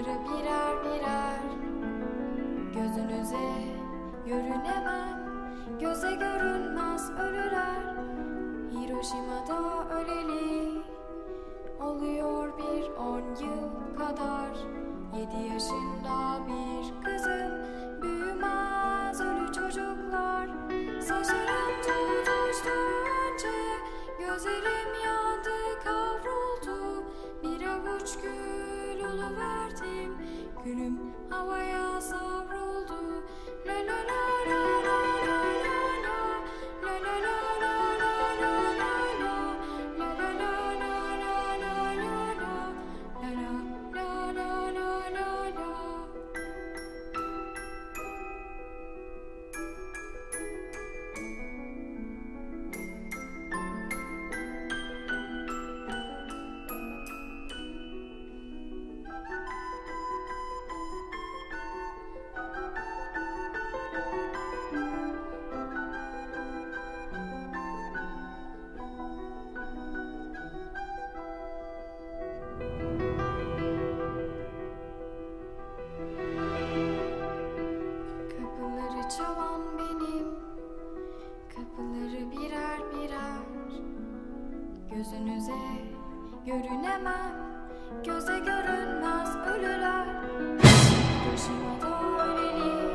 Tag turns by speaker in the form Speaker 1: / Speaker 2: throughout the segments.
Speaker 1: Kapıları birer birer Gözünüze görünemem Göze görünmez ölüler Hiroşima'da öleli Oluyor bir on yıl kadar. Yedi yaşında bir kızım Büyümez ölü çocuklar. Saçlarım tutuştu önce Gözlerim yandı kavruldu. Bir avuç gül yolu verdim. Gülüm havaya savruldu. Gözünüze görünemem. Göze görünmez ölüler. Başıma da öleli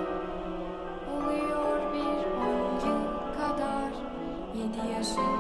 Speaker 1: Oluyor bir on yıl kadar. Yedi yaşım